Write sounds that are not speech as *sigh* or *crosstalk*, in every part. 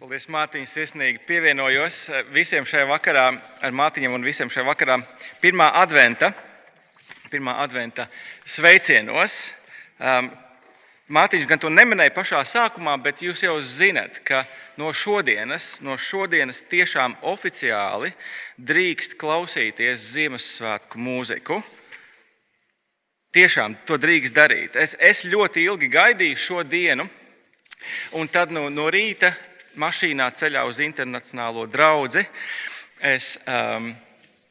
Paldies, Mārtiņš. Sirsnīgi pievienojos visiem šajā vakarā, ar Mārtiņiem un visiem šajā vakarā. Pirmā adventa, pirmā adventa sveicienos. Um, Mārtiņš gan to neminēja pašā sākumā, bet jūs jau zinat, ka no šodienas, no šodienas tiešām oficiāli drīkst klausīties Ziemassvētku mūziku. Tiešām to drīkst darīt. Es, es ļoti ilgi gaidīju šo dienu, un tad no, no rīta mašīnā ceļā uz internacionālo draugu es, um,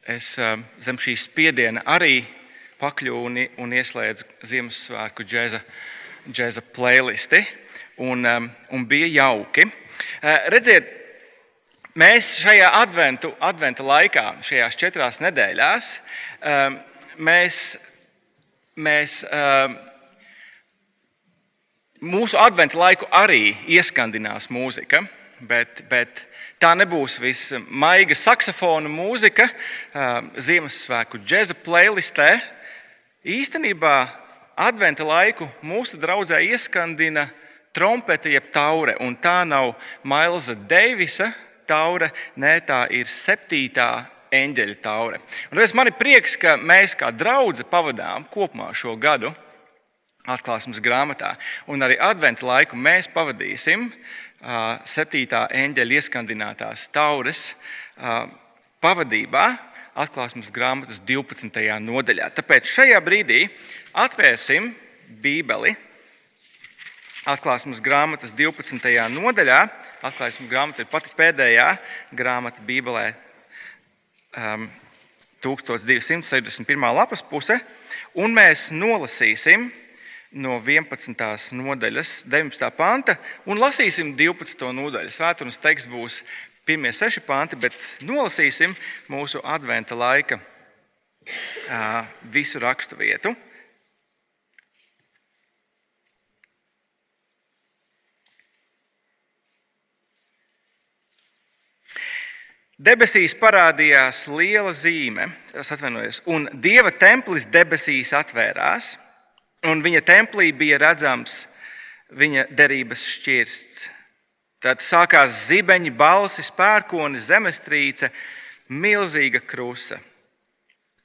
es um, zem šīs spiediena arī pakļuvu un ieslēdzu Ziemassvētku džēza, džēza playlisti. Un, um, un bija jauki. Uh, redziet, mēs šajā adventu, adventa laikā, šajās četrās nedēļās, um, mēs, mēs um, mūsu adventu laiku arī ieskandinās mūzika bet, bet tā nebūs vismaiga saksofona mūzika Ziemassvētku džēza playlistē. Īstenībā adventa laiku mūsu draudzē ieskandina trompete jeb taure, un tā nav Mailza Deivisa taure, nē, tā ir septītā eņģeļa taure. Un man ir prieks, ka mēs kā draugi pavadām kopumā šo gadu atklāsmes grāmatā, un arī adventu laiku mēs pavadīsim septītā eņģeļa ieskandinātās taures pavadībā, atklāsmes grāmatas 12. nodaļā. Tāpēc šajā brīdī atvērsim Bībeli. Atklāsmes grāmatas 12. nodaļā. Atklāsmes grāmata ir pati pēdējā grāmata Bībelē, um, 1261. lapas puse, un mēs nolasīsim no 11. nodaļas, 19. panta, un lasīsim 12. nodaļu. Svētdienas teksts būs pirmie seši panti, bet nolasīsim mūsu adventa laika visu rakstu vietu. Debesīs parādījās liela zīme, tas atvainojas, un Dieva templis debesīs atvērās un viņa templī bija redzams viņa derības šķirsts. Tad sākās zibeņi, balsis, pērkoni, zemestrīce, milzīga krusa.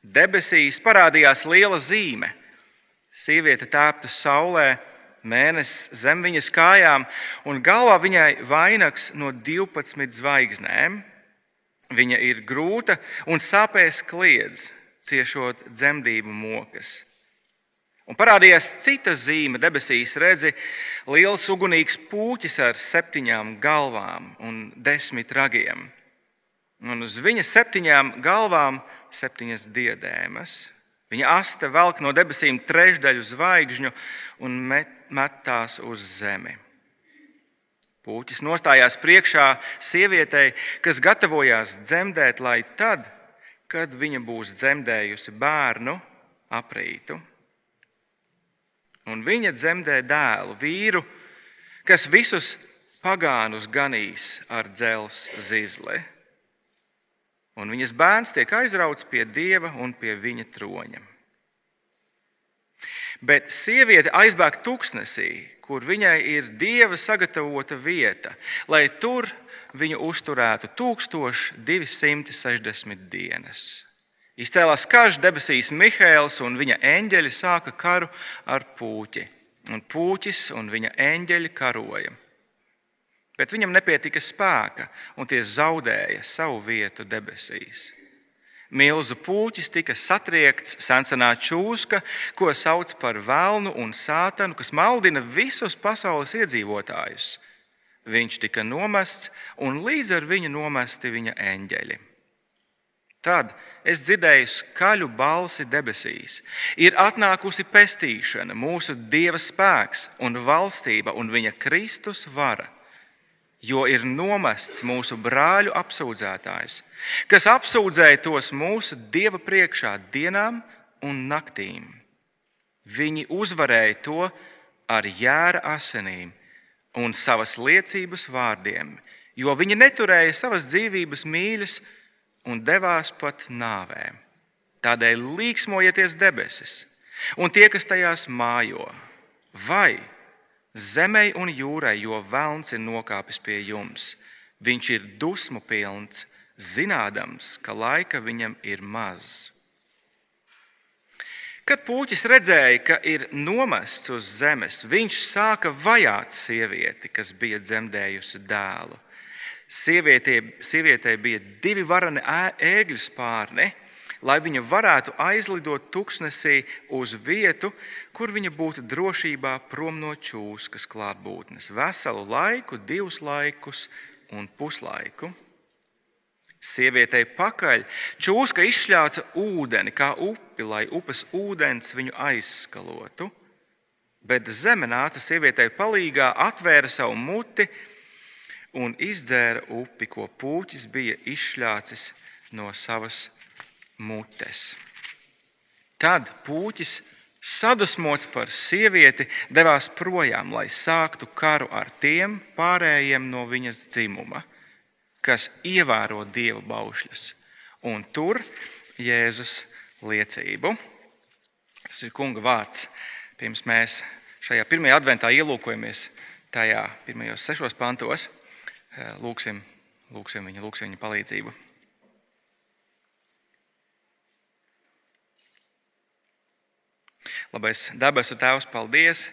Debesīs parādījās liela zīme. Sieviete tēpta saulē, mēnesis zem viņas kājām, un galvā viņai vainags no 12 zvaigznēm. Viņa ir grūta un sāpēs kliedz, ciešot dzemdību mokas. Un parādījās cita zīme debesīs, redzi, liels ugunīgs pūķis ar septiņām galvām un desmit ragiem. Un uz viņa septiņām galvām septiņas diadēmas. Viņa aste velk no debesīm trešdaļu zvaigžņu un met, met tās uz zemi. Pūķis nostājās priekšā sievietei, kas gatavojās dzemdēt, lai tad, kad viņa būs dzemdējusi bērnu, aprītu un viņa dzemdē dēlu, vīru, kas visus pagānus ganīs ar dzelzs zizli. Un viņas bērns tiek aizrauts pie dieva un pie viņa troņa. Bet sieviete aizbēg tuksnesī, kur viņai ir dieva sagatavota vieta, lai tur viņu uzturētu 1260 dienas. Izcēlās karš debesīs Mihēls un viņa eņģeļi sāka karu ar pūķi. Un pūķis un viņa eņģeļi karoja. Bet viņam nepietika spēka, un tie zaudēja savu vietu debesīs. Milzu pūķis tika satriekts sensenā čūska, ko sauc par velnu un sātanu, kas maldina visus pasaules iedzīvotājus. Viņš tika nomests, un līdz ar viņu nomesti viņa eņģeļi. Tad es dzirdēju skaļu balsi debesīs. Ir atnākusi pestīšana, mūsu Dieva spēks un valstība un viņa Kristus vara. Jo ir nomests mūsu brāļu apsūdzētājs, kas apsūdzēja tos mūsu Dieva priekšā dienām un naktīm. Viņi uzvarēja to ar jēra asinīm un savas liecības vārdiem, jo viņi neturēja savas dzīvības mīļas un devās pat nāvē. Tādēļ līksmojieties debesis, un tie, kas tajās mājo, vai zemei un jūrai, jo velns ir nokāpis pie jums. Viņš ir dusmu pilns, zinādams, ka laika viņam ir maz. Kad puķis redzēja, ka ir nomests uz zemes, viņš sāka vajāt sievieti, kas bija dzemdējusi dēlu. Sievietē, sievietē bija divi varani ērgļu spārni, lai viņa varētu aizlidot tuksnesī uz vietu, kur viņa būtu drošībā prom no čūskas klātbūtnes veselu laiku, divus laikus un puslaiku. Sievietei pakaļ čūska izšļāca ūdeni kā upi, lai upes ūdens viņu aizskalotu. Bet zeme nāca sievietei palīgā, atvēra savu muti un izdzēra upi, ko pūķis bija izšļācis no savas mutes. Tad pūķis, sadusmots par sievieti, devās projām, lai sāktu karu ar tiem pārējiem no viņas dzimuma kas ievēro dieva baušļus. Un tur Jēzus liecību. Tas ir kunga vārds. Pirms mēs šajā pirmajā adventā ielūkojamies tajā pirmajos sešos pantos, lūksim, lūksim, viņa, lūksim viņa palīdzību. Labais debesu Tēvs, paldies,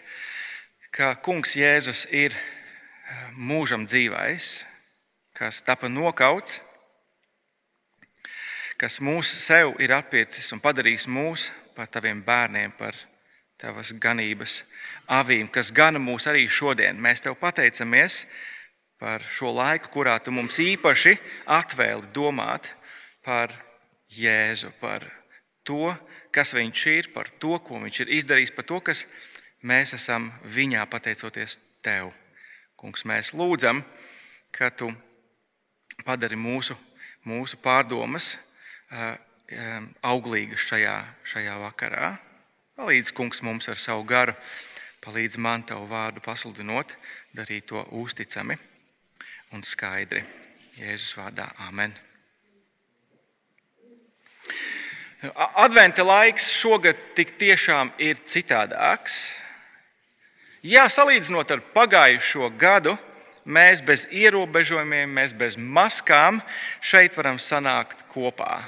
ka Kungs Jēzus ir eh, mūžam dzīvais, kas tapa nokauts, kas mūsu sev ir atpircis un padarījis mūs par taviem bērniem, par tavas ganības avīm, kas gana mūs arī šodien. Mēs tev pateicamies par šo laiku, kurā tu mums īpaši atvēli domāt par Jēzu, par to, kas viņš ir, par to, ko viņš ir izdarījis, par to, kas mēs esam viņā pateicoties tev. Kungs, mēs lūdzam, ka tu padari mūsu, mūsu pārdomas auglīgas šajā, šajā vakarā. Palīdz kungs mums ar savu garu, palīdz man tavu vārdu pasludinot, darīt to uzticami un skaidri. Jēzus vārdā Āmen. Adventa laiks šogad tik tiešām ir citādāks. Jā, salīdzinot ar pagājušo gadu, mēs bez ierobežojumiem, mēs bez maskām šeit varam sanākt kopā.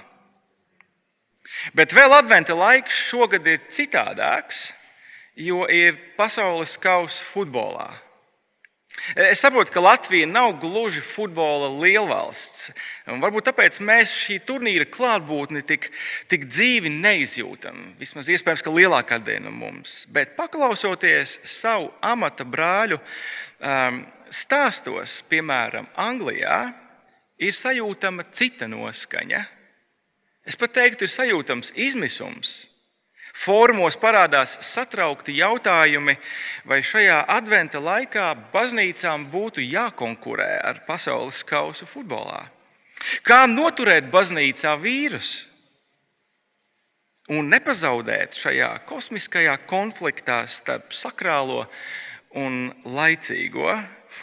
Bet vēl adventa laiks šogad ir citādāks, jo ir pasaules kausa futbolā. Es saprotu, ka Latvija nav gluži futbola lielvalsts. Varbūt tāpēc mēs šī turnīra klātbūtni tik, tik dzīvi neizjūtam. Vismaz iespējams, ka lielākā daļa no mums. Bet paklausoties savu amata brāļu um, stāstos, piemēram, Anglijā, ir sajūtama cita noskaņa. Es pat teiktu, ir sajūtams izmisums. Formos parādās satraukti jautājumi, vai šajā adventa laikā baznīcām būtu jākonkurē ar pasaules kausa futbolā. Kā noturēt baznīcā vīrusu un nepazaudēt šajā kosmiskajā konfliktā starp sakrālo un laicīgo?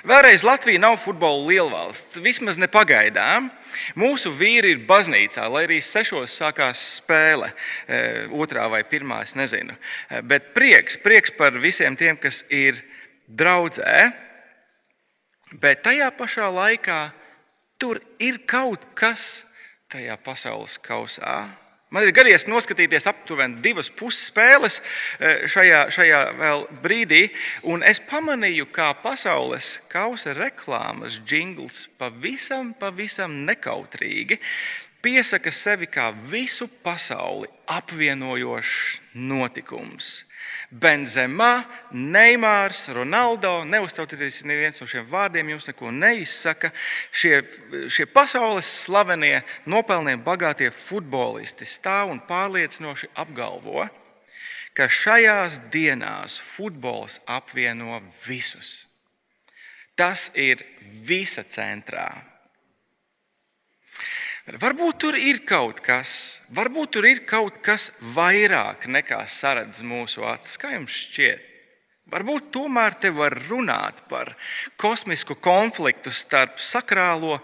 Vēlreiz Latvija nav futbola lielvalsts, vismaz ne pagaidām. Mūsu vīri ir baznīcā, lai arī sešos sākās spēle, e, otrā vai pirmā, es nezinu. E, bet prieks, prieks par visiem tiem, kas ir draudzē, bet tajā pašā laikā tur ir kaut kas tajā pasaules kausā Man ir gadījies noskatīties aptuveni divas pusspēles e, šajā, šajā brīdī, un es pamanīju, kā pasaules kausa reklāmas jingls pavisam, pavisam nekautrīgi piesaka sevi kā visu pasauli apvienojošs notikums. Benzema, Neimārs, Ronaldo. Neuztautieties, neviens no šiem vārdiem jums neko neizsaka. Šie, šie pasaules slavenie, nopelnie, bagātie futbolisti stāv un pārliecinoši apgalvo, ka šajās dienās futbols apvieno visus. Tas ir visa centrā. Varbūt tur ir kaut kas, varbūt tur ir kaut kas vairāk nekā saredz mūsu acis. Kā jums šķiet? Varbūt tomēr te var runāt par kosmisku konfliktu starp sakrālo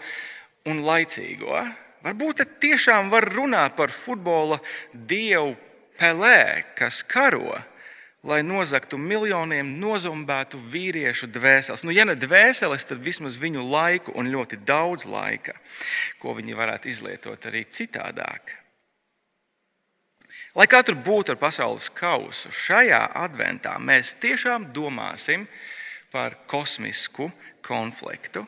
un laicīgo. Varbūt te tiešām var runāt par futbola dievu Pelē, kas karo lai nozagtu miljoniem nozumbētu vīriešu dvēseles. Nu, ja ne dvēseles, tad vismaz viņu laiku un ļoti daudz laika, ko viņi varētu izlietot arī citādāk. Lai katru būtu ar pasaules kausu, šajā adventā mēs tiešām domāsim par kosmisku konfliktu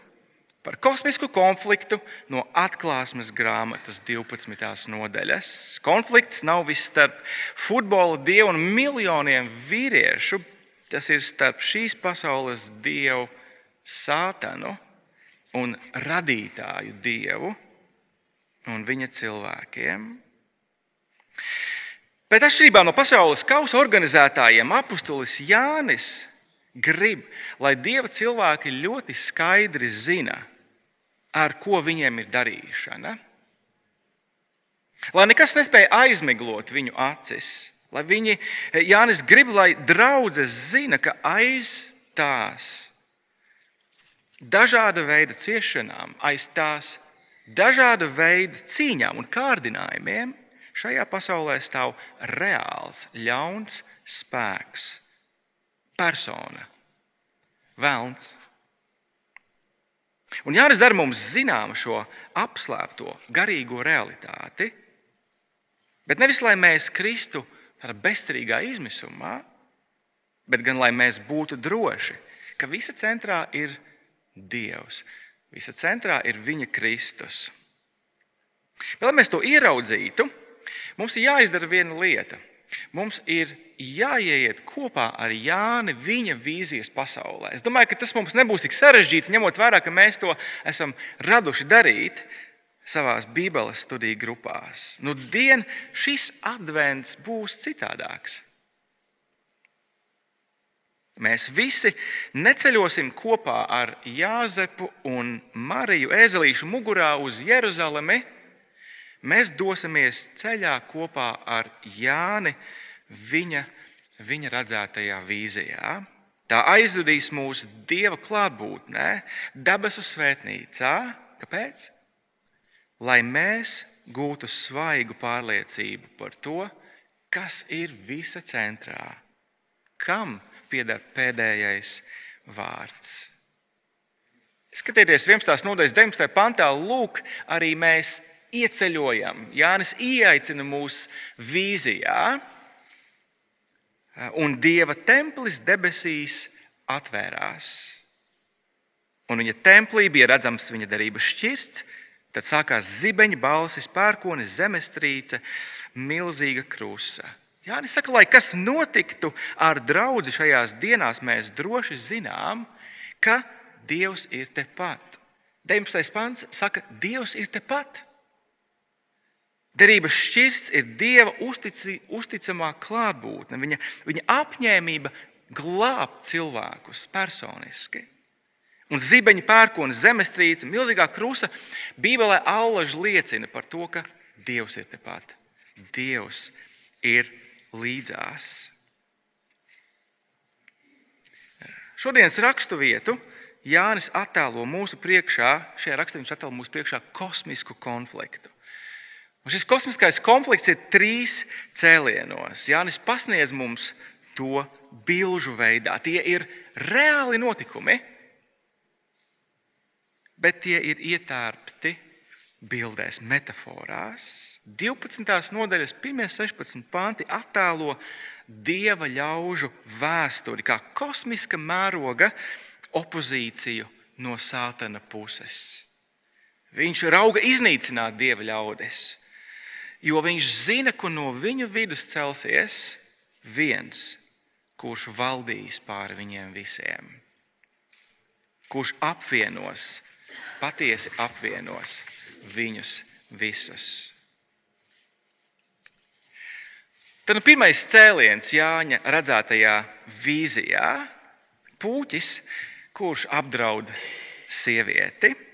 par kosmisku konfliktu no atklāsmes grāmatas 12. nodaļas. Konflikts nav viss starp futbola dievu un miljoniem vīriešu. Tas ir starp šīs pasaules dievu, sātanu un radītāju dievu un viņa cilvēkiem. Bet atšķirībā no pasaules kausa organizētājiem, apustulis Jānis grib, lai dieva cilvēki ļoti skaidri zina, ar ko viņiem ir darīšana. Lai nekas nespēja aizmiglot viņu acis, lai viņi, Jānis grib, lai draudzes zina, ka aiz tās dažāda veida ciešanām, aiz tās dažāda veida cīņām un kārdinājumiem šajā pasaulē stāv reāls, ļauns spēks, persona, vēlns. Un Jānis dara mums zinām šo apslēpto garīgo realitāti, bet nevis lai mēs kristu tādā bezcerīgā izmisumā, bet gan lai mēs būtu droši, ka visa centrā ir Dievs, visa centrā ir Viņa Kristus. Bet, lai mēs to ieraudzītu, mums ir jāizdara viena lieta. Mums ir jāieiet kopā ar Jāni viņa vīzijas pasaulē. Es domāju, ka tas mums nebūs tik sarežģīti, ņemot vērā, ka mēs to esam raduši darīt savā Bībeles studiju grupās. Nu, dien šis advents būs citādāks. Mēs visi neceļosim kopā ar Jāzepu un Mariju Ezelīšu mugurā uz Jeruzalemi. Mēs dosimies ceļā kopā ar Jāni viņa, viņa redzētajā vīzijā. Tā aizvedīs mūs Dieva klātbūtnē, debesu svētnīcā. Kāpēc? Lai mēs gūtu svaigu pārliecību par to, kas ir visa centrā, kam pieder pēdējais vārds. Skatieties, 11. nodaļas 19. pantā, lūk, arī mēs ieceļojam. Jānis ieaicina mūsu vīzijā un Dieva templis debesīs atvērās. Un viņa templī bija redzams viņa darbības šķirsts, tad sākās zibeņa balsis, pērkonis, zemestrīce, milzīga krusta. Jānis saka, lai kas notiktu ar draugu šajās dienās, mēs droši zinām, ka Dievs ir tepat. 19. pāns saka, Dievs ir tepat. Derības šķirsts ir Dieva uztici, uzticamā klātbūtne, viņa, viņa apņēmība glābt cilvēkus personiski. Un zibeņa pērkona zemestrīce, milzīgā krusta, Bībelē allaž liecina par to, ka Dievs ir tepat. Dievs ir līdzās. Šodienas raksturvietu Jānis attēlo mūsu priekšā, šajā rakstā viņš attēlo mūsu priekšā kosmisku konfliktu. Un šis kosmiskais konflikts ir trīs cēlienos. Jānis pasniedz mums to bilžu veidā. Tie ir reāli notikumi, bet tie ir ietērpti bildēs, metaforās. 12. nodaļas 1,16 panti attēlo dieva ļaužu vēsturi, kā kosmiska mēroga opozīciju no sātana puses. Viņš rauga iznīcināt dieva ļaudis jo viņš zina, ka no viņu vidus celsies viens, kurš valdīs pār viņiem visiem, kurš apvienos, patiesi apvienos viņus visus. Tad nu, pirmais cēliens Jāņa redzētajā vīzijā - puķis, kurš apdraud sievieti.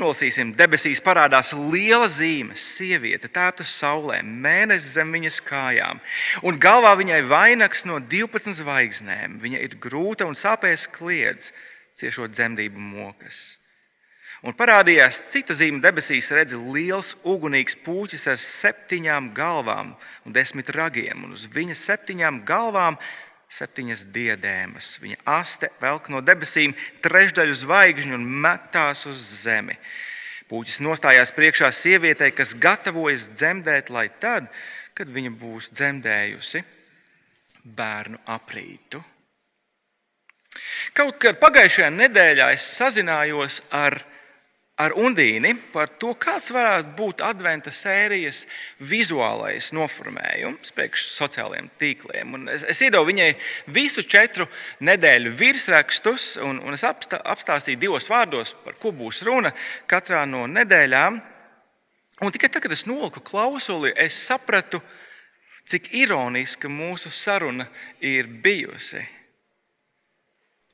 Nolasīsim, debesīs parādās liela zīme, sieviete, tēpta saulē, mēnesis zem viņas kājām, un galvā viņai vainags no 12 zvaigznēm. Viņa ir grūta un sāpēs kliedz, ciešot dzemdību mokas. Un parādījās cita zīme. Debesīs, redzi, liels ugunīgs puķis ar septiņām galvām un desmit ragiem, un uz viņa septiņām galvām septiņas diadēmas. Viņa aste velk no debesīm trešdaļu zvaigžņu un metās uz zemi. Pūķis nostājās priekšā sievietei, kas gatavojas dzemdēt, lai tad, kad viņa būs dzemdējusi, bērnu aprītu. Kaut kad pagājušajā nedēļā es sazinājos ar ar Undīni par to, kāds varētu būt adventa sērijas vizuālais noformējums priekš sociālajiem tīkliem. Un es, es iedevu viņai visu četru nedēļu virsrakstus, un, un es apstā, apstāstīju divos vārdos, par ko būs runa katrā no nedēļām. Un tikai tad, kad es noliku klausuli, es sapratu, cik ironiska mūsu saruna ir bijusi.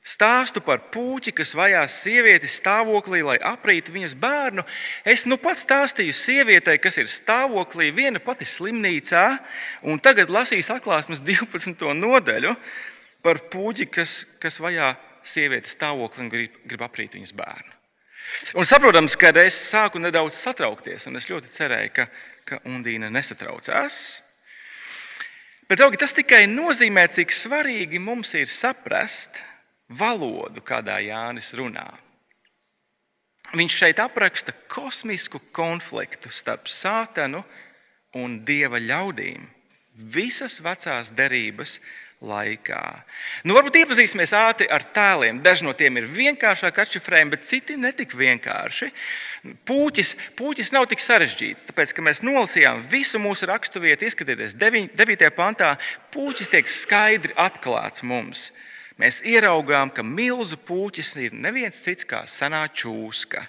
Stāstu par puķi, kas vajās sievieti stāvoklī, lai aprītu viņas bērnu. Es nu pats stāstīju sievietei, kas ir stāvoklī, viena pati slimnīcā, un tagad lasīs atklāsmes *laughs* 12. nodaļu par puķi, kas, kas vajā sievieti stāvoklī un grib, grib aprīt viņas bērnu. Un saprotams, ka es sāku nedaudz satraukties, un es ļoti cerēju, ka, ka Undīna nesatraucās. Bet, draugi, tas tikai nozīmē, cik svarīgi mums ir saprast, valodu, kādā Jānis runā. Viņš šeit apraksta kosmisku konfliktu starp sātanu un dieva ļaudīm visas vecās derības laikā. Nu, varbūt iepazīsimies ātri ar tēliem. Daži no tiem ir vienkāršāk atšifrējami, bet citi netik vienkārši. Pūķis, pūķis nav tik sarežģīts, tāpēc, ka mēs nolasījām visu mūsu raksturvietu, ieskatieties 9. pantā, pūķis tiek skaidri atklāts mums mēs ieraugām, ka milzu puķis ir neviens cits kā senā čūska.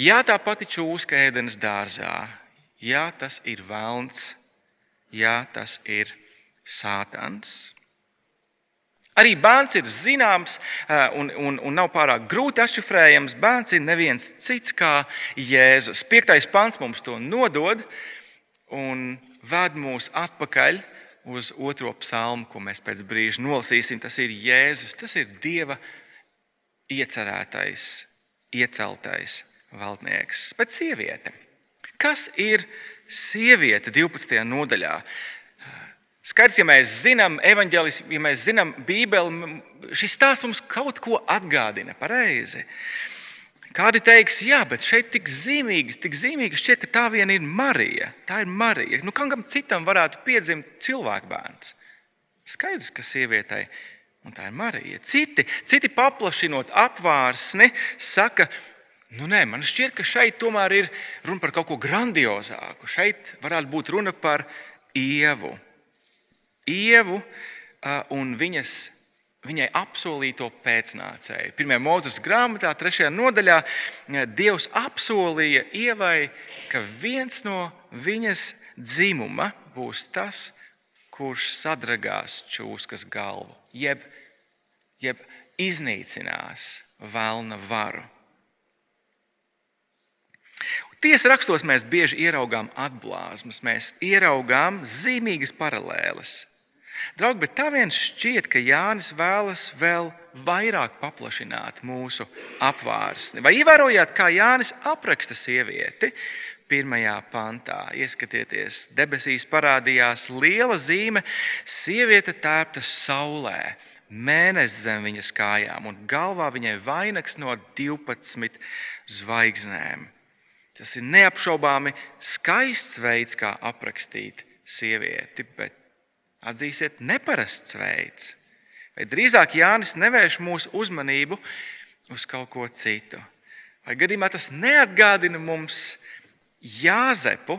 Jā, tā pati čūska ēdienas dārzā, jā, tas ir velns, jā, tas ir sātans. Arī bērns ir zināms un, un, un nav pārāk grūti atšifrējams. Bērns ir neviens cits kā Jēzus. Piektais pants mums to nodod un ved mūs atpakaļ uz otro psalmu, ko mēs pēc brīža nolasīsim. Tas ir Jēzus, tas ir Dieva iecerētais, ieceltais valdnieks. Bet sieviete, kas ir sieviete 12. nodaļā? Skaidrs, ja mēs zinām evanģēlis, ja mēs zinām Bībeli, šis stāsts mums kaut ko atgādina pareizi. Kādi teiks, jā, bet šeit tik zīmīgi, tik zīmīgi šķiet, ka tā vien ir Marija. Tā ir Marija. Nu, kam citam varētu piedzimt cilvēku bērns? Skaidrs, ka sievietei, un tā ir Marija. Citi, citi paplašinot apvārsni, saka, nu nē, man šķiet, ka šeit tomēr ir runa par kaut ko grandiozāku. Šeit varētu būt runa par Ievu. Ievu un viņas viņai apsolīto pēcnācēju. Pirmajā mūzes grāmatā, trešajā nodaļā, Dievs apsolīja Ievai, ka viens no viņas dzimuma būs tas, kurš sadragās čūskas galvu, jeb, jeb iznīcinās vēlna varu. Tiesa rakstos mēs bieži ieraugām atblāzmas, mēs ieraugām zīmīgas paralēles Draugi, bet tā viens šķiet, ka Jānis vēlas vēl vairāk paplašināt mūsu apvārsni. Vai ievērojāt, kā Jānis apraksta sievieti? Pirmajā pantā ieskatieties, debesīs parādījās liela zīme, sieviete tērpta saulē, mēnesis zem viņas kājām, un galvā viņai vainags no 12 zvaigznēm. Tas ir neapšaubāmi skaists veids, kā aprakstīt sievieti, bet atzīsiet, neparasts veids. Vai drīzāk Jānis nevērš mūsu uzmanību uz kaut ko citu? Vai gadījumā tas neatgādina mums Jāzepu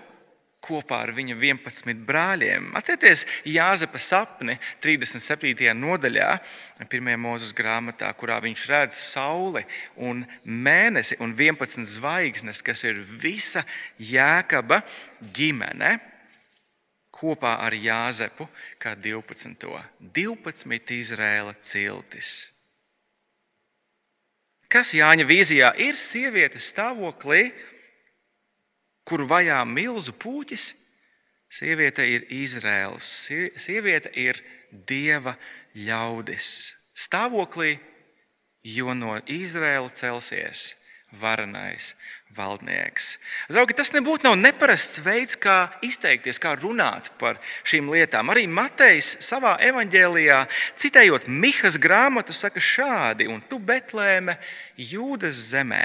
kopā ar viņa 11 brāļiem? Atcerieties Jāzepa sapni 37. nodaļā, 1. mūzes grāmatā, kurā viņš redz sauli un mēnesi un 11 zvaigznes, kas ir visa jēkaba ģimene kopā ar Jāzepu, kā 12. 12 Izrēla ciltis. Kas Jāņa vīzijā ir sievietes stāvoklī, kur vajā milzu puķis? Sieviete ir Izraels, sieviete ir Dieva ļaudis. Stāvoklī, jo no Izraela celsies varenais valdnieks. Draugi, tas nebūtu nav neparasts veids, kā izteikties, kā runāt par šīm lietām. Arī Matejs savā evanģēlijā, citējot Mihas grāmatu, saka šādi: Un tu, Betlēme, Jūdas zemē,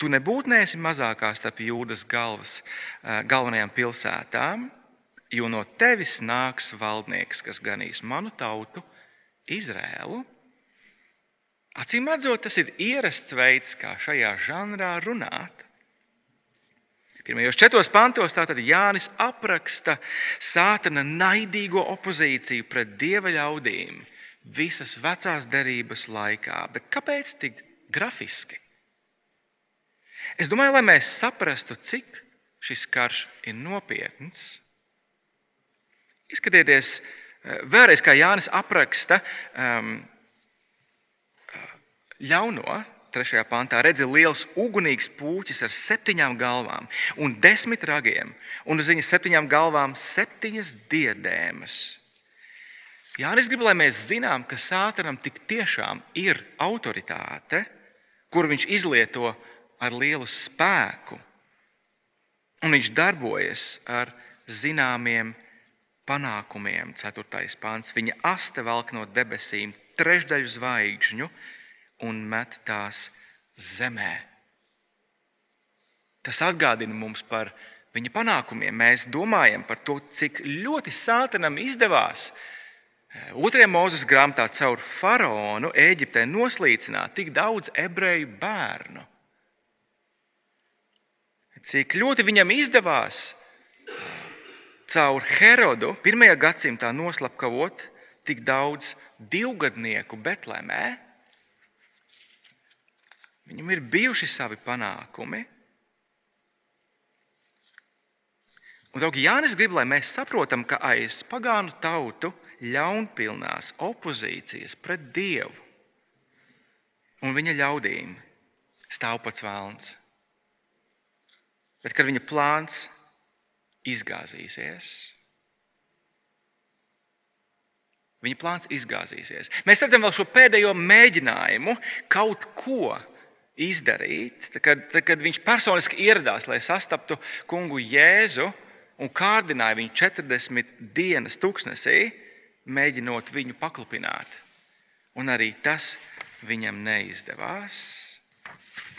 tu nebūtu neesi mazākā starp Jūdas galvas, eh, galvenajām pilsētām, jo no tevis nāks valdnieks, kas ganīs manu tautu, Izrēlu. Acīm redzot, tas ir ierasts veids, kā šajā žanrā runāt. Pirmajos četros pantos tātad Jānis apraksta sātana naidīgo opozīciju pret dieva ļaudīm visas vecās derības laikā. Bet kāpēc tik grafiski? Es domāju, lai mēs saprastu, cik šis karš ir nopietns. Izskatieties, eh, vēlreiz, kā Jānis apraksta um, ļauno, trešajā pantā, redzi liels ugunīgs puķis ar septiņām galvām un desmit ragiem, un uz viņas septiņām galvām septiņas diadēmas. Jānis grib, lai mēs zinām, ka Sātanam tik tiešām ir autoritāte, kur viņš izlieto ar lielu spēku, un viņš darbojas ar zināmiem panākumiem. Ceturtais pāns. Viņa aste velk no debesīm trešdaļu zvaigžņu, un met tās zemē. Tas atgādina mums par viņa panākumiem. Mēs domājam par to, cik ļoti sātanam izdevās otrajā mūzes grāmatā caur faraonu Eģiptē noslīcināt tik daudz ebreju bērnu. Cik ļoti viņam izdevās caur Herodu pirmajā gadsimtā noslapkavot tik daudz divgadnieku Betlēmē. Viņam ir bijuši savi panākumi. Un, draugi, Jānis grib, lai mēs saprotam, ka aiz pagānu tautu ļaunpilnās opozīcijas pret Dievu un viņa ļaudīm stāv pats vēlns. Bet kad viņa plāns izgāzīsies, viņa plāns izgāzīsies. Mēs redzam vēl šo pēdējo mēģinājumu kaut ko izdarīt, kad, kad viņš personiski ieradās, lai sastaptu kungu Jēzu un kārdināja viņu 40 dienas tuksnesī, mēģinot viņu paklupināt. Un arī tas viņam neizdevās.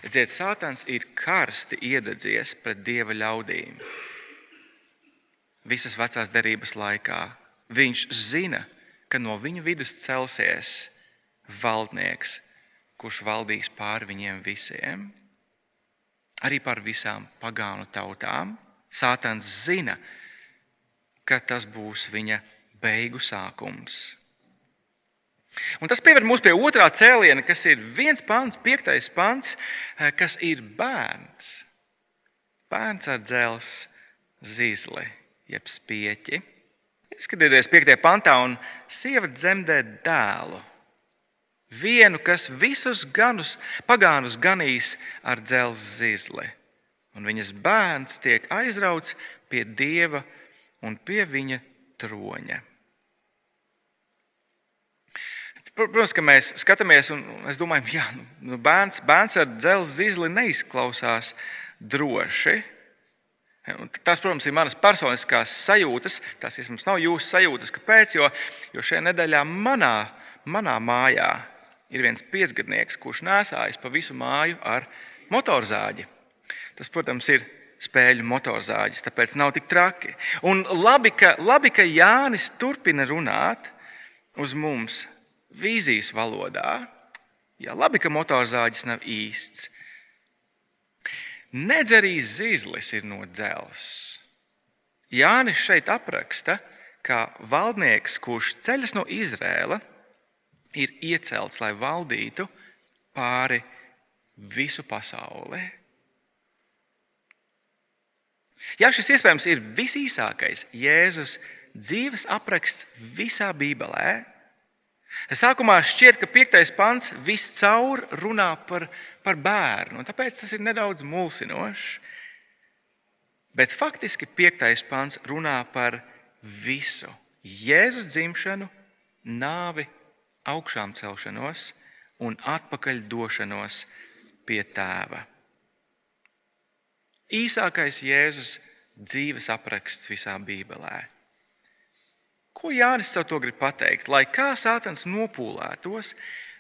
Redziet, Sātans ir karsti iededzies pret dieva ļaudīm. Visas vecās derības laikā viņš zina, ka no viņa vidus celsies valdnieks, kurš valdīs pār viņiem visiem, arī par visām pagānu tautām. Sātans zina, ka tas būs viņa beigu sākums. Un tas pieved mūs pie otrā cēliena, kas ir viens pants, piektais pants, eh, kas ir bērns. Bērns ar dzelzs zīzli, jeb spieķi. Skatieties, 5. pantā, un sieva dzemdē dēlu vienu, kas visus ganus, pagānus ganīs ar dzelzceļa zīzli. Un viņas bērns tiek aizrauts pie dieva un pie viņa troņa. Protams, ka mēs skatāmies un domājam, ka nu, bērns, bērns ar dzelzceļa zīzli neizklausās droši. Tas, protams, ir manas personiskās sajūtas. Tas vismaz nav jūsu sajūtas. Kāpēc? Jo, jo šajā nedēļā manā, manā mājā ir viens piecgadnieks, kurš nesājas pa visu māju ar motorzāģi. Tas, protams, ir spēļu motorzāģis, tāpēc nav tik traki. Un labi, ka, labi, ka Jānis turpina runāt uz mums vīzijas valodā. Jā, labi, ka motorzāģis nav īsts. Nedz arī zīzlis ir no dzelzs. Jānis šeit apraksta, kā valdnieks, kurš ceļas no Izrēlas ir iecelts, lai valdītu pāri visu pasauli. Jā, šis iespējams ir visīsākais Jēzus dzīves apraksts visā Bībelē. Sākumā šķiet, ka piektais pants viscaur runā par, par bērnu, tāpēc tas ir nedaudz mulsinošs. Bet faktiski piektais pants runā par visu Jēzus dzimšanu, nāvi augšām celšanos un atpakaļ došanos pie tēva. Īsākais Jēzus dzīves apraksts visā Bībelē. Ko Jānis ar to grib pateikt? Lai kā Sātans nopūlētos,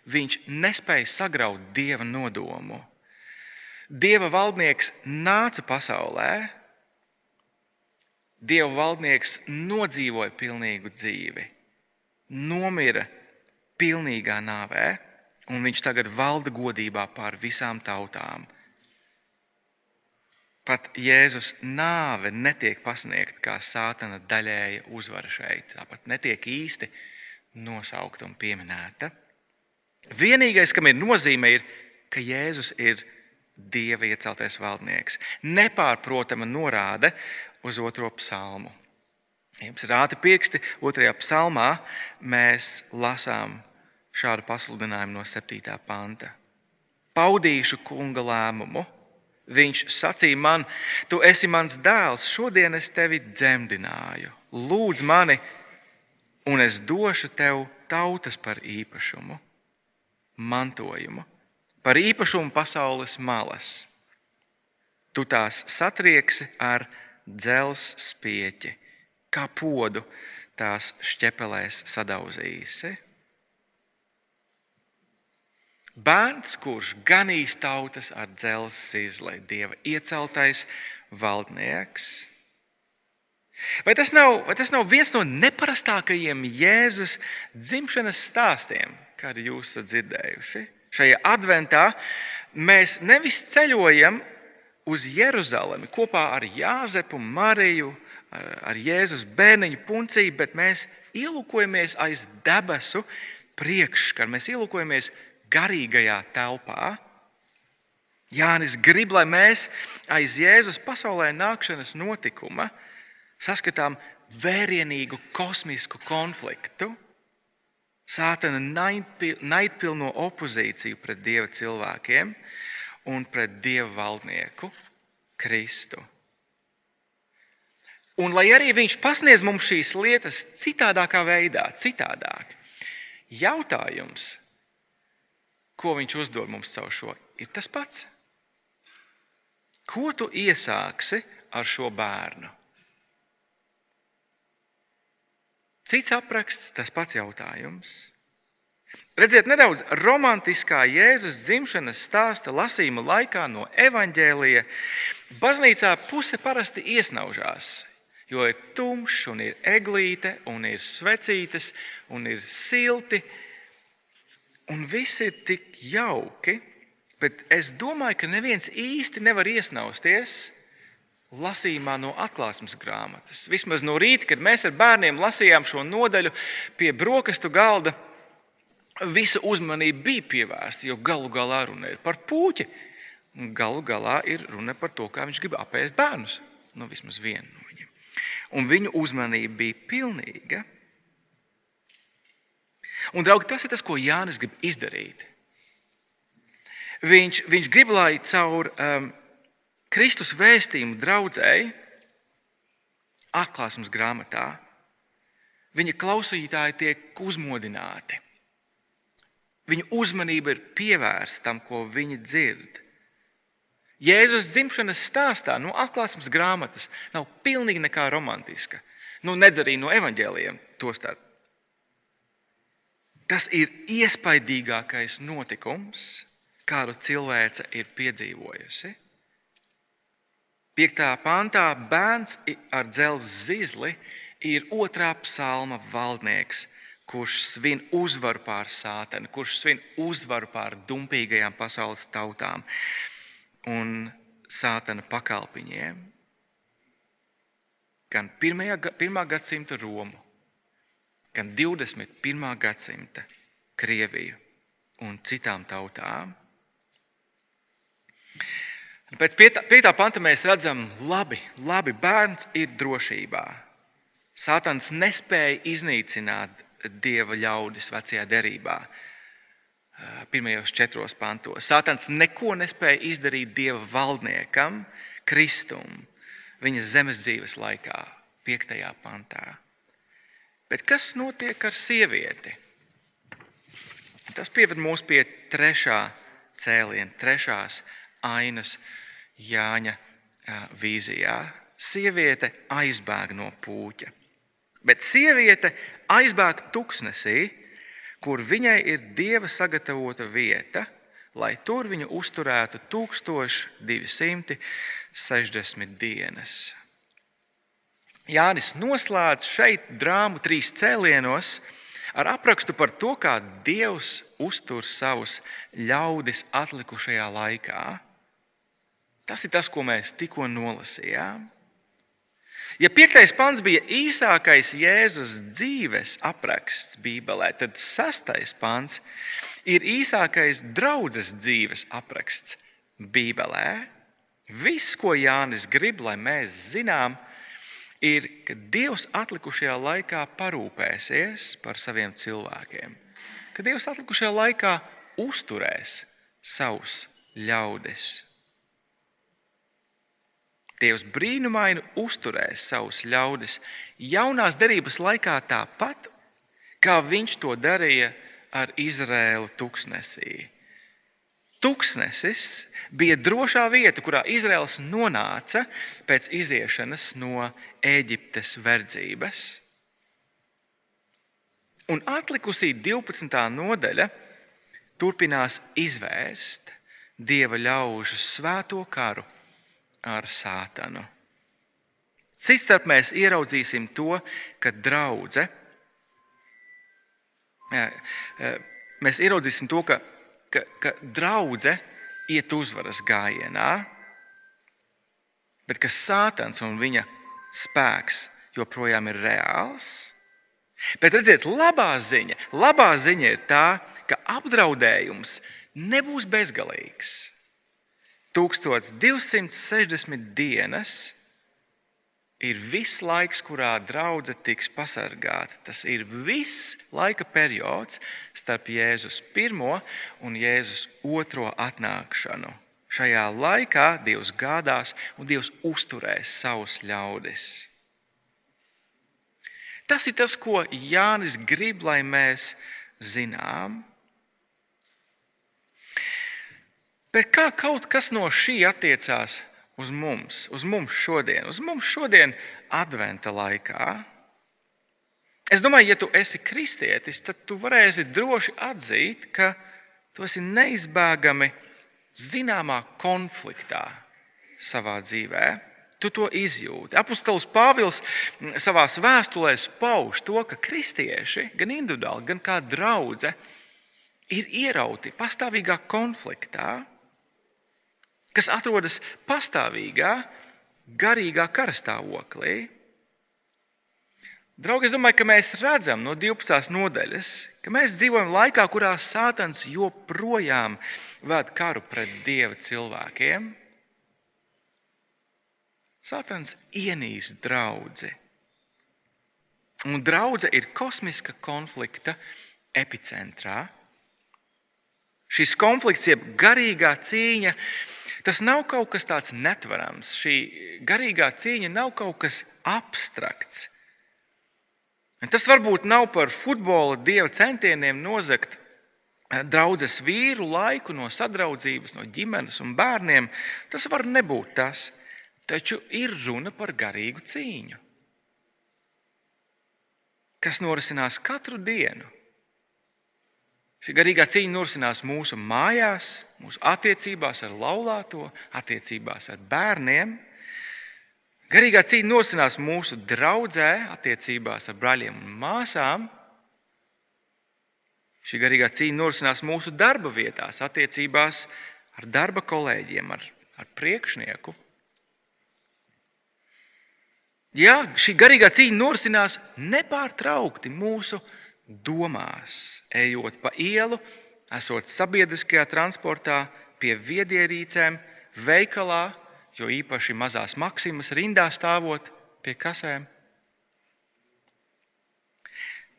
viņš nespēja sagraut dieva nodomu. Dieva valdnieks nāca pasaulē, Dieva valdnieks nodzīvoja pilnīgu dzīvi, nomira pilnīgā nāvē, un viņš tagad valda godībā pār visām tautām. Pat Jēzus nāve netiek pasniegta kā sātana daļēja uzvara šeit. Tāpat netiek īsti nosaukta un pieminēta. Vienīgais, kam ir nozīme, ir, ka Jēzus ir Dieva ieceltais valdnieks. Nepārprotama norāde uz otro psalmu. Jums ir rāti pirksti, otrajā psalmā mēs lasām šādu pasludinājumu no 7. panta. Paudīšu kunga lēmumu. Viņš sacīja man, tu esi mans dēls, šodien es tevi dzemdināju. Lūdz mani, un es došu tev tautas par īpašumu, mantojumu, par īpašumu pasaules malas. Tu tās satrieksi ar dzels spieķi, kā podu tās šķepelēs sadauzīsi. Bērns, kurš ganīs tautas ar dzelzceļa izlai, dieva ieceltais valdnieks. Vai tas, nav, vai tas nav viens no neparastākajiem Jēzus dzimšanas stāstiem, kādu jūs esat dzirdējuši? Šajā adventā mēs nevis ceļojam uz Jeruzalemi kopā ar Jāzepu, Mariju, ar Jēzus bērniņu punciju, bet mēs ielūkojamies aiz debesu priekškara, mēs ielūkojamies garīgajā telpā. Jānis grib, lai mēs aiz Jēzus pasaulē nākšanas notikuma saskatām vērienīgu kosmisku konfliktu, sātana naidpilno opozīciju pret dieva cilvēkiem un pret dievu valdnieku Kristu. Un lai arī viņš pasniedz mums šīs lietas citādākā veidā, citādāk, jautājums, ko viņš uzdod mums caur šo, ir tas pats. Ko tu iesāksi ar šo bērnu? Cits apraksts, tas pats jautājums. Redziet, nedaudz romantiskā Jēzus dzimšanas stāsta lasījuma laikā no evaņģēlija. Baznīcā puse parasti iesnaužās, jo ir tumšs, un ir eglīte, un ir svecītes, un ir silti, un viss ir tik jauki. Bet es domāju, ka neviens īsti nevar iesnausties lasījumā no atklāsmes grāmatas. Vismaz no rīta, kad mēs ar bērniem lasījām šo nodaļu pie brokastu galda visa uzmanība bija pievērsta, jo galu galā runa ir par puķi. Galu galā ir runa par to, kā viņš grib apēst bērnus. Nu, vismaz vienu no viņiem. Un viņu uzmanība bija pilnīga. Un, draugi, tas ir tas, ko Jānis grib izdarīt. Viņš, viņš grib, lai caur um, Kristus vēstījumu draudzēji, atklāsmes grāmatā, viņa klausītāji tiek uzmodināti Viņa uzmanība ir pievērsta tam, ko viņi dzird. Jēzus dzimšanas stāstā no atklāsmes grāmatas nav pilnīgi nekā romantiska. Nu, nedz arī no evaņģēliem to starp. Tas ir iespaidīgākais notikums, kādu cilvēce ir piedzīvojusi. Piektā pantā bērns ar dzelzceļa zizli ir otrā psalma valdnieks kurš svin uzvaru pār sāteni, kurš svin uzvaru pār dumpīgajām pasaules tautām un sātena pakalpiņiem. Gan pirmajā, pirmā gadsimta Romu, gan 21. gadsimta Krieviju un citām tautām. Pēc 5. panta mēs redzam, labi, labi bērns ir drošībā. Sātans nespēja iznīcināt dieva ļaudis vecajā derībā. Pirmajos četros pantos. Sātans neko nespēja izdarīt dieva valdniekam, Kristum, viņa zemes dzīves laikā, piektajā pantā. Bet kas notiek ar sievieti? Tas pieved mūs pie trešā cēliena, trešās ainas Jāņa vīzijā. Sieviete aizbēg no pūķa. Bet sieviete aizbēg tuksnesī, kur viņai ir dieva sagatavota vieta, lai tur viņu uzturētu 1260 dienas. Jānis noslēdz šeit drāmu trīs cēlienos ar aprakstu par to, kā Dievs uztur savus ļaudis atlikušajā laikā. Tas ir tas, ko mēs tikko nolasījām. Ja piektais pants bija īsākais Jēzus dzīves apraksts Bībelē, tad sastais pants ir īsākais draudzes dzīves apraksts Bībelē. Viss, ko Jānis grib, lai mēs zinām, ir, ka Dievs atlikušajā laikā parūpēsies par saviem cilvēkiem. Ka Dievs atlikušajā laikā uzturēs savus ļaudis. Dievs brīnumaini uzturēs savus ļaudis jaunās derības laikā tāpat, kā viņš to darīja ar Izraēlu tuksnesī. Tuksnesis bija drošā vieta, kurā Izraels nonāca pēc iziešanas no Eģiptes verdzības. Un atlikusī 12. nodaļa turpinās izvērst dieva ļaužu svēto karu ar sātanu. Citstarp mēs ieraudzīsim to, ka draudzene, mēs ieraudzīsim to, ka, ka, ka draudzene iet uzvaras gājienā, bet ka sātans un viņa spēks joprojām ir reāls. Bet redziet, labā ziņa, labā ziņa ir tā, ka apdraudējums nebūs bezgalīgs. 1260 dienas ir viss laiks, kurā draudzene tiks pasargāta. Tas ir viss laika periods starp Jēzus pirmo un Jēzus otro atnākšanu. Šajā laikā Dievs gādās un Dievs uzturēs savus ļaudis. Tas ir tas, ko Jānis grib, lai mēs zinām. Bet kā kaut kas no šī attiecās uz mums, uz mums šodien, uz mums šodien, Adventa laikā? Es domāju, ja tu esi kristietis, tad tu varēsi droši atzīt, ka tu esi neizbēgami zināmā konfliktā savā dzīvē. Tu to izjūti. Apostols Pāvils savā vēstulē pauž to, ka kristieši, gan individuāli, gan kā draugi, ir ierauti pastāvīgā konfliktā kas atrodas pastāvīgā, garīgā karastāvoklī. Draugi, es domāju, ka mēs redzam no 12. nodaļas, ka mēs dzīvojam laikā, kurā Sātans joprojām ved karu pret dieva cilvēkiem. Sātans ienīst draugu. Un draudzene ir kosmiska konflikta epicentrā. Šis konflikts, jeb garīgā cīņa, Tas nav kaut kas tāds netverams. Šī garīgā cīņa nav kaut kas abstrakts. Tas varbūt nav par futbola dieva centieniem nozagt eh, draudzes vīru laiku no sadraudzības, no ģimenes un bērniem. Tas var nebūt tas, taču ir runa par garīgu cīņu, kas norisinās katru dienu Šī garīgā cīņa norisinās mūsu mājās, mūsu attiecībās ar laulāto, attiecībās ar bērniem. Garīgā cīņa norisinās mūsu draudzē, attiecībās ar brāļiem un māsām. Šī garīgā cīņa norisinās mūsu darba vietās, attiecībās ar darba kolēģiem, ar, ar priekšnieku. Jā, šī garīgā cīņa norisinās nepārtraukti mūsu domās, ejot pa ielu, esot sabiedriskajā transportā, pie viedierīcēm, veikalā, jo īpaši mazās maksimas rindā stāvot pie kasēm.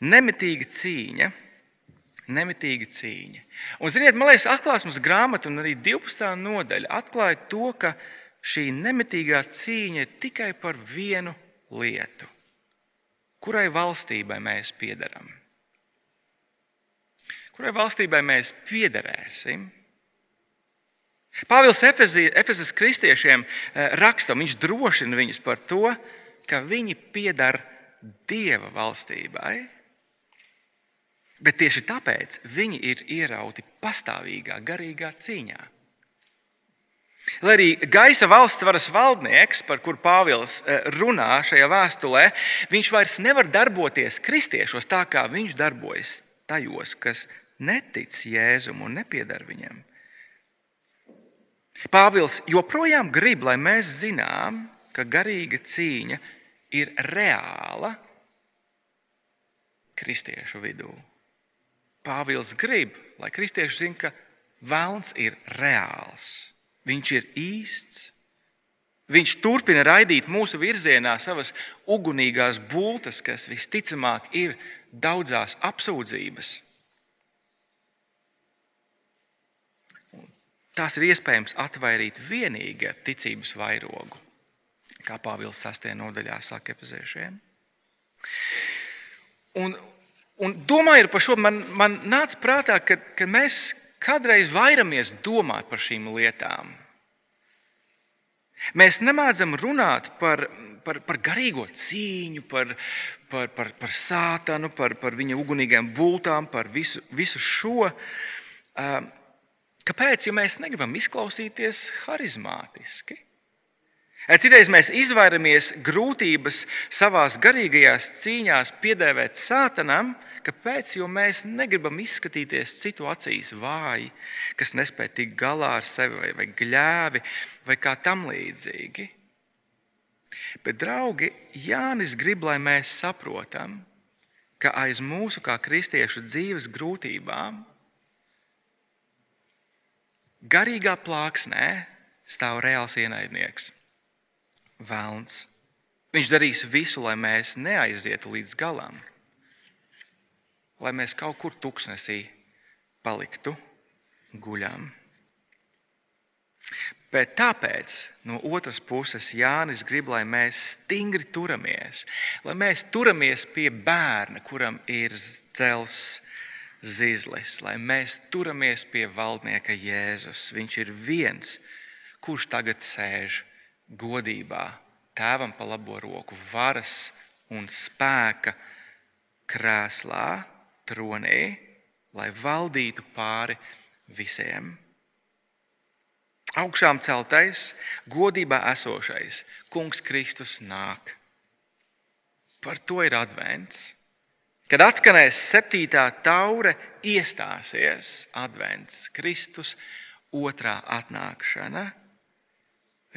Nemitīga cīņa, nemitīga cīņa. Un, ziniet, man liekas, atklāsmes grāmata un arī 12. nodaļa atklāja to, ka šī nemitīgā cīņa ir tikai par vienu lietu. Kurai valstībai mēs piedaram? kurai valstībai mēs piederēsim. Pāvils Efezes kristiešiem eh, raksta, viņš drošina viņus par to, ka viņi piedar Dieva valstībai. Bet tieši tāpēc viņi ir ierauti pastāvīgā garīgā cīņā. Lai arī gaisa valsts varas valdnieks, par kuru Pāvils eh, runā šajā vēstulē, viņš vairs nevar darboties kristiešos tā, kā viņš darbojas tajos, kas netic Jēzum un nepiedar viņam. Pāvils joprojām grib, lai mēs zinām, ka garīga cīņa ir reāla kristiešu vidū. Pāvils grib, lai kristieši zinātu, ka vēlns ir reāls, viņš ir īsts. Viņš turpina raidīt mūsu virzienā savas ugunīgās būtnes, kas visticamāk ir daudzās apsūdzības Tās ir iespējams atvairīt tikai ar ticības vairogu, kā Pāvils 6. nodaļā saka epizēšiem. Un, un domājot par šo, man, man nāca prātā, ka, ka mēs kādreiz vairamies domāt par šīm lietām. Mēs nemādzam runāt par, par, par garīgo cīņu, par, par, par, par sātanu, par, par viņa ugunīgām bultām, par visu, visu šo. Uh, Kāpēc? Jo mēs negribam izklausīties harizmātiski. Citreiz mēs izvairamies grūtības savā garīgajās cīņās piedēvēt sātanam. Kāpēc? Jo mēs negribam izskatīties citu acīs vāji, kas nespēj tikt galā ar sevi, vai, vai gļēvi, vai kā tam līdzīgi. Bet, draugi, Jānis grib, lai mēs saprotam, ka aiz mūsu kā kristiešu dzīves grūtībām Garīgā plāksnē stāv reāls ienaidnieks, Vēlns. Viņš darīs visu, lai mēs neaizietu līdz galam, lai mēs kaut kur tuksnesī paliktu guļam. Bet tāpēc no otras puses Jānis grib, lai mēs stingri turamies, lai mēs turamies pie bērna, kuram ir dzels zizlis, lai mēs turamies pie valdnieka Jēzus. Viņš ir viens, kurš tagad sēž godībā, tēvam pa labo roku, varas un spēka krēslā, tronī, lai valdītu pāri visiem. Augšām celtais, godībā esošais, Kungs Kristus nāk. Par to ir advents. Kad atskanēs septītā taure, iestāsies advents, Kristus otrā atnākšana,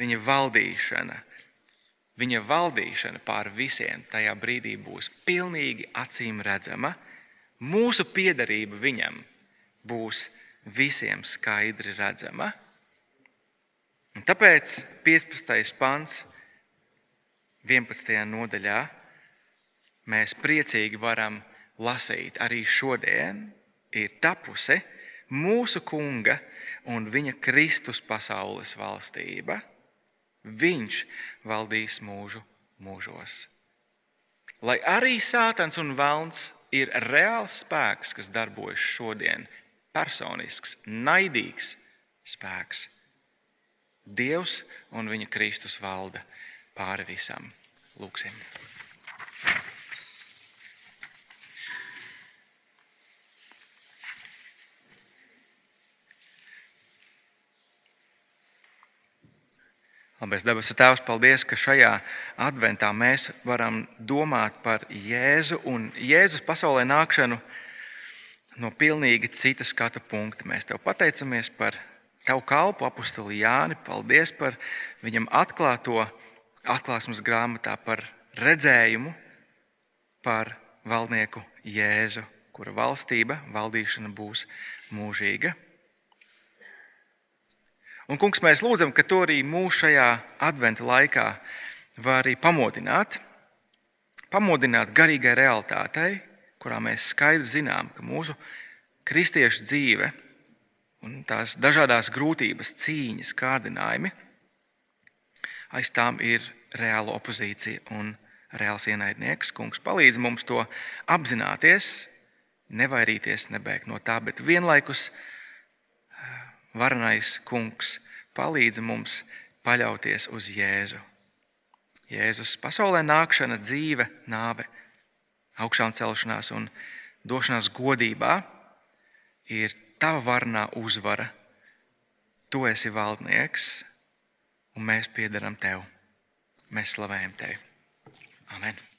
viņa valdīšana. Viņa valdīšana pār visiem tajā brīdī būs pilnīgi acīm redzama. Mūsu piederība viņam būs visiem skaidri redzama. Un tāpēc 15. pants 11. nodaļā mēs priecīgi varam lasīt arī šodien, ir tapusi mūsu Kunga un Viņa Kristus pasaules valstība. Viņš valdīs mūžu mūžos. Lai arī sātans un velns ir reāls spēks, kas darbojas šodien, personisks, naidīgs spēks. Dievs un viņa Kristus valda pāri visam. Lūksim! Labais debesu Tēvs, paldies, ka šajā adventā mēs varam domāt par Jēzu un Jēzus pasaulē nākšanu no pilnīgi cita skatu punkta. Mēs Tev pateicamies par Tavu kalpu, apakstuli Jāni. Paldies par viņam atklāto atklāsmes grāmatā, par redzējumu par valdnieku Jēzu, kura valstība, valdīšana būs mūžīga. Un, kungs, mēs lūdzam, ka to arī mūsu šajā adventa laikā var arī pamodināt, pamodināt garīgai realitātei, kurā mēs skaidri zinām, ka mūsu kristiešu dzīve un tās dažādas grūtības, cīņas, kārdinājumi, aiz tām ir reāla opozīcija un reāls ienaidnieks. Kungs palīdz mums to apzināties, nevairīties, nebēgt no tā, bet vienlaikus varenais kungs, palīdzi mums paļauties uz Jēzu. Jēzus pasaulē nākšana, dzīve, nāve, augšām celšanās un došanās godībā ir tava varnā uzvara. Tu esi valdnieks, un mēs piedaram tev. Mēs slavējam tevi. Amen.